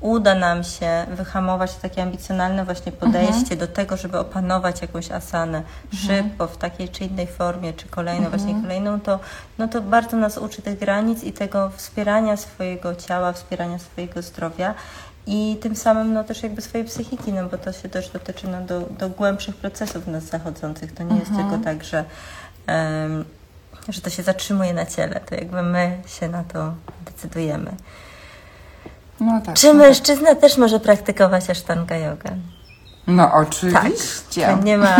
uda nam się wyhamować takie ambicjonalne właśnie podejście do tego, żeby opanować jakąś asanę szybko, w takiej czy innej formie, czy kolejną, właśnie kolejną, to, no to bardzo nas uczy tych granic i tego wspierania swojego ciała, wspierania swojego zdrowia i tym samym no też jakby swojej psychiki, no bo to się też dotyczy no, do, do głębszych procesów w nas zachodzących. To nie jest tylko tak, że, em, że to się zatrzymuje na ciele, to jakby my się na to decydujemy. No tak. Czy no, tak. mężczyzna też może praktykować asztanga jogę? no oczywiście. To nie ma,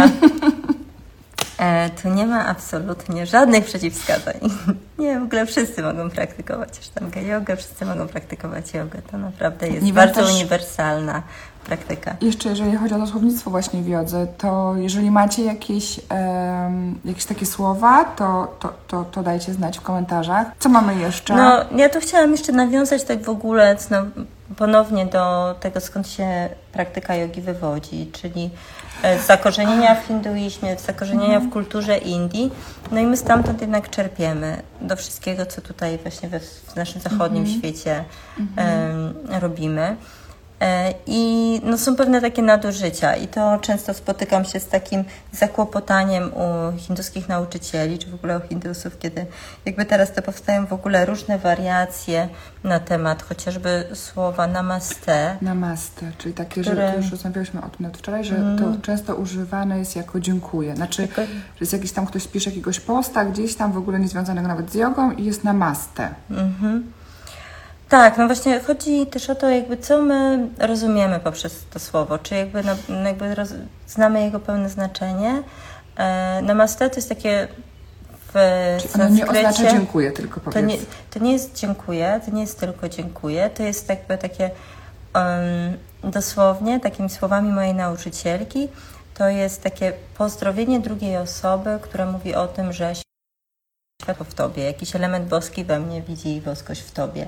e, tu nie ma absolutnie żadnych przeciwwskazań. Nie, w ogóle wszyscy mogą praktykować asztanga jogę, wszyscy mogą praktykować jogę. To naprawdę jest bardzo też- uniwersalna praktyka. Jeszcze jeżeli chodzi o to słownictwo właśnie w jodze, to jeżeli macie jakieś, em, jakieś takie słowa, to, to, to, to dajcie znać w komentarzach. Co mamy jeszcze? No, ja tu chciałam jeszcze nawiązać tak w ogóle no, ponownie do tego, skąd się praktyka jogi wywodzi, czyli zakorzenienia w hinduizmie, zakorzenienia w kulturze Indii. No i my stamtąd jednak czerpiemy do wszystkiego, co tutaj właśnie we, w naszym zachodnim świecie em, robimy. E, I no, są pewne takie nadużycia i to często spotykam się z takim zakłopotaniem u hinduskich nauczycieli, czy w ogóle u hindusów, kiedy jakby teraz to powstają w ogóle różne wariacje na temat chociażby słowa namaste. Namaste, czyli takie, Które- Mhm. że to już rozmawiałyśmy o tym nawet wczoraj, że to często używane jest jako dziękuję. Znaczy, Jako- że jest jakiś tam ktoś pisze jakiegoś posta gdzieś tam w ogóle niezwiązanego nawet z jogą i jest namaste. Tak, no właśnie chodzi też o to, jakby co my rozumiemy poprzez to słowo, czy jakby, no, jakby roz, znamy jego pełne znaczenie. E, namaste to jest takie w Czyli ono nie oznacza dziękuję, tylko To powiedz. nie, to nie jest dziękuję, to nie jest tylko dziękuję, to jest jakby takie em, dosłownie, takimi słowami mojej nauczycielki, to jest takie pozdrowienie drugiej osoby, która mówi o tym, że światło w tobie, jakiś element boski we mnie widzi boskość w tobie.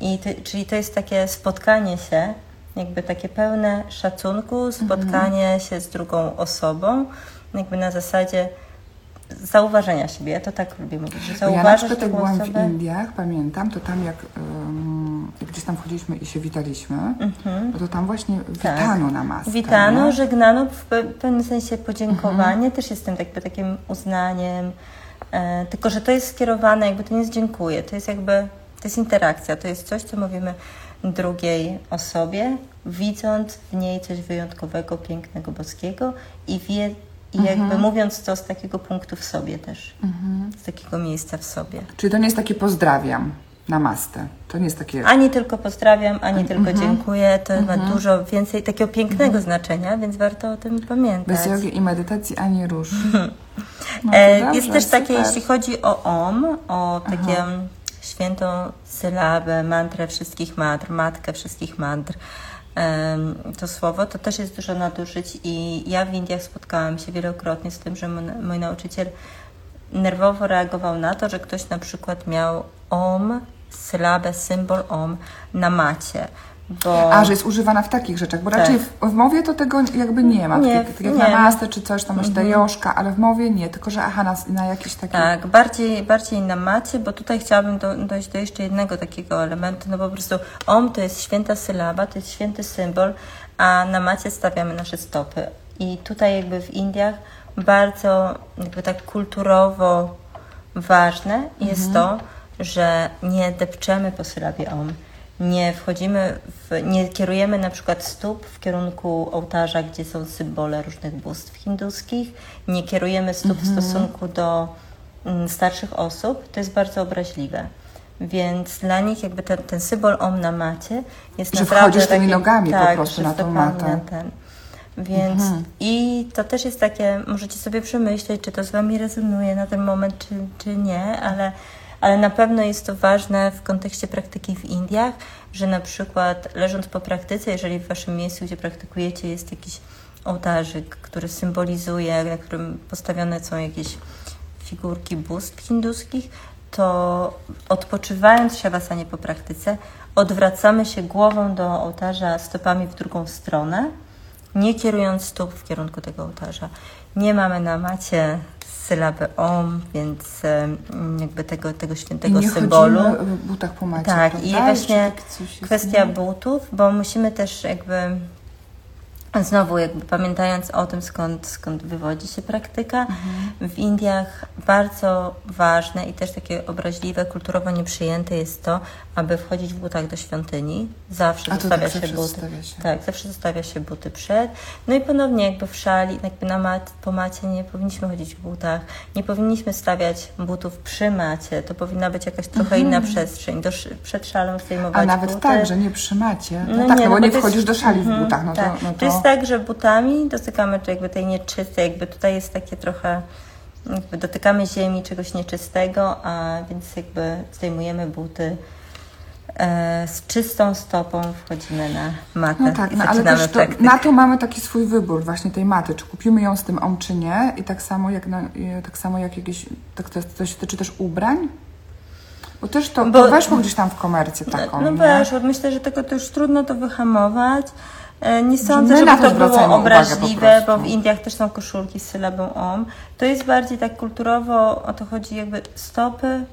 I ty, czyli to jest takie spotkanie się, jakby takie pełne szacunku, spotkanie się z drugą osobą, jakby na zasadzie zauważenia siebie. Ja to tak lubię mówić, że Bo ja na zauważasz byłam w osobę. Indiach, pamiętam, to tam jak, um, gdzieś tam wchodziliśmy i się witaliśmy, no to tam właśnie witano namaste. Witano, nie? żegnano, w pe- pewnym sensie podziękowanie też jest tym jakby takim uznaniem, e, tylko że to jest skierowane, jakby to nie jest dziękuję, to jest jakby, to jest interakcja, to jest coś, co mówimy drugiej osobie, widząc w niej coś wyjątkowego, pięknego, boskiego i wie, i jakby mówiąc to z takiego punktu w sobie też, z takiego miejsca w sobie. Czyli to nie jest takie pozdrawiam, namaste. To nie jest takie... Ani tylko pozdrawiam, ani tylko Mhm. dziękuję. To ma dużo więcej takiego pięknego znaczenia, więc warto o tym pamiętać. Bez jogi i medytacji ani rusz. No E, dobrze, jest też takie, super. jeśli chodzi o OM, o takie mm, świętą sylabę, mantrę wszystkich mantr, matkę wszystkich mantr, to słowo, to też jest dużo nadużyć i ja w Indiach spotkałam się wielokrotnie z tym, że mój nauczyciel nerwowo reagował na to, że ktoś na przykład miał OM, sylabę, symbol OM na macie. Bo... A, że jest używana w takich rzeczach, bo Tak. raczej w, w mowie to tego jakby nie ma. Nie, tak, tak jak nie. Mhm. namaste czy coś tam, jeszcze joszka, ale w mowie nie, tylko że aha, na, na jakieś takie... Tak, bardziej, bardziej na macie, bo tutaj chciałabym do, dojść do jeszcze jednego takiego elementu, no po prostu OM to jest święta sylaba, to jest święty symbol, a na macie stawiamy nasze stopy. I tutaj jakby w Indiach bardzo jakby tak kulturowo ważne jest to, że nie depczemy po sylabie OM. Nie wchodzimy, w, nie kierujemy na przykład stóp w kierunku ołtarza, gdzie są symbole różnych bóstw hinduskich. Nie kierujemy stóp w stosunku do mm, starszych osób. To jest bardzo obraźliwe. Więc dla nich jakby ten, ten symbol Om na macie jest Że naprawdę wchodzisz tymi taki- nogami po tak, prostu że na tą matę. ten. Więc i to też jest takie, możecie sobie przemyśleć, czy to z Wami rezonuje na ten moment, czy, czy nie, ale, ale na pewno jest to ważne w kontekście praktyki w Indiach, że na przykład leżąc po praktyce, jeżeli w Waszym miejscu, gdzie praktykujecie, jest jakiś ołtarzyk, który symbolizuje, na którym postawione są jakieś figurki bóstw hinduskich, to odpoczywając siawasanie po praktyce, odwracamy się głową do ołtarza stopami w drugą stronę, nie kierując stóp w kierunku tego ołtarza. Nie mamy na macie sylaby OM, więc jakby tego, tego I świętego nie symbolu. w butach po macie, Tak, prawda? i właśnie kwestia nie? butów, bo musimy też jakby znowu jakby pamiętając o tym, skąd, skąd wywodzi się praktyka, Mhm. w Indiach bardzo ważne i też takie obraźliwe, kulturowo nieprzyjęte jest to, aby wchodzić w butach do świątyni. Zawsze zostawia tak, się zawsze buty. zostawia się. Tak, zawsze zostawia się buty przed. No i ponownie jakby w szali, jakby na mat, po macie nie powinniśmy chodzić w butach, nie powinniśmy stawiać butów przy macie, to powinna być jakaś trochę inna przestrzeń. Do, przed szalą zdejmować Mhm. A nawet buty. tak, że nie przy macie. No, No tak, nie, no bo no nie to jest- wchodzisz do szali w Mhm, butach, no to, tak. no to... Jest tak, że butami dotykamy jakby tej nieczystej, jakby tutaj jest takie trochę, jakby dotykamy ziemi, czegoś nieczystego, a więc jakby zdejmujemy buty e, z czystą stopą, wchodzimy na matę No tak, no, ale też to, na to mamy taki swój wybór właśnie tej maty, czy kupimy ją z tym om, czy nie i tak samo jak, na, tak samo jak jakieś, tak to, to się tyczy też ubrań, bo też to, Bo- to weszło gdzieś tam w komercję taką, No nie? weszło, myślę, że tego to już trudno to wyhamować. E, Nie sądzę, my żeby to było obraźliwe, bo w Indiach też są koszulki z sylabą OM. To jest bardziej tak kulturowo, o to chodzi jakby stopy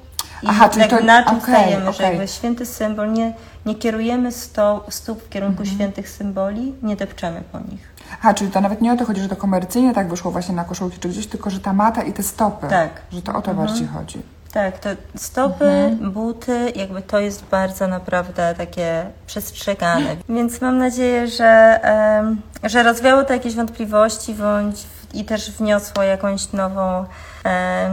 i Aha, czyli tak to- na czym okej, stajemy, że okej. jakby święty symbol, nie, nie kierujemy sto, stóp w kierunku Mhm. świętych symboli, nie depczemy po nich. Aha, czyli to nawet nie o to chodzi, że to komercyjnie tak wyszło właśnie na koszulki czy gdzieś, tylko że ta mata i te stopy, Tak. że to o to bardziej chodzi. Tak, to stopy, Mhm. buty, jakby to jest bardzo naprawdę takie przestrzegane. Więc mam nadzieję, że, że rozwiało to jakieś wątpliwości bądź i też wniosło jakąś nową,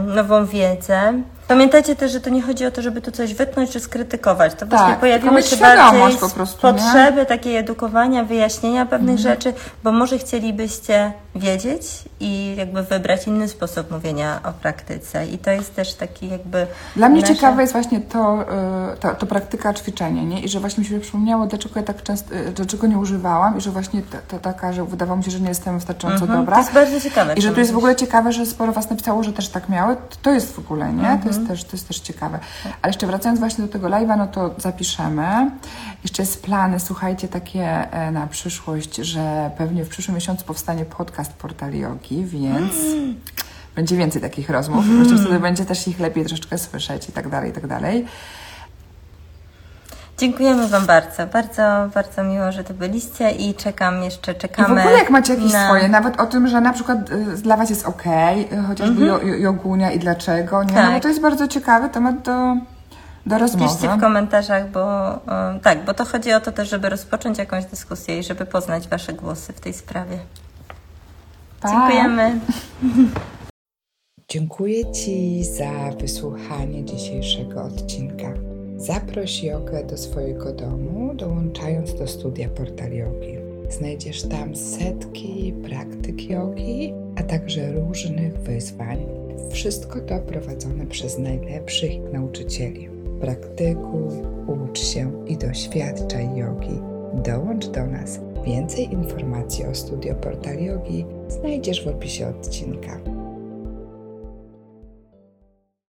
nową wiedzę. Pamiętajcie też, że to nie chodzi o to, żeby tu coś wytnąć czy skrytykować. To właśnie Tak, mieć się bardziej po prostu, nie? Mhm. potrzeby takiej edukowania, wyjaśnienia pewnych rzeczy, bo może chcielibyście wiedzieć i jakby wybrać inny sposób mówienia o praktyce. I to jest też taki jakby Dla mnie ciekawe jest właśnie to, y, to, to praktyka ćwiczenia, nie? I że właśnie mi się przypomniało, dlaczego ja tak często, y, dlaczego nie używałam i że właśnie to, to taka, że wydawało mi się, że nie jestem wystarczająco Mhm, dobra. To jest bardzo ciekawe. I że to jest w ogóle ciekawe, że sporo Was napisało, że też tak miały. To, jest w ogóle, nie? Mhm. Jest też, to jest też ciekawe. Ale jeszcze wracając właśnie do tego live'a, no to zapiszemy. Jeszcze jest plany, słuchajcie, takie e, na przyszłość, że pewnie w przyszłym miesiącu powstanie podcast Portal Jogi, więc będzie więcej takich rozmów. Myślę, że wtedy będzie też ich lepiej troszeczkę słyszeć i tak dalej, i tak dalej. Dziękujemy Wam bardzo. Bardzo, bardzo miło, że tu byliście i czekam jeszcze, I w czekamy. ogóle jak macie jakieś na... swoje, nawet o tym, że na przykład y, dla Was jest ok, chociażby jo, jo, jogunia i dlaczego, nie? No bo Tak. to jest bardzo ciekawy temat do, do rozmowy. Piszcie w komentarzach, bo e, tak, bo to chodzi o to też, żeby rozpocząć jakąś dyskusję i żeby poznać Wasze głosy w tej sprawie. Pa. Dziękujemy. Dziękuję Ci za wysłuchanie dzisiejszego odcinka. Zaproś jogę do swojego domu, dołączając do studia Portal Jogi. Znajdziesz tam setki praktyk jogi, a także różnych wyzwań. Wszystko to prowadzone przez najlepszych nauczycieli. Praktykuj, ucz się i doświadczaj jogi. Dołącz do nas. Więcej informacji o studio Portal Jogi znajdziesz w opisie odcinka.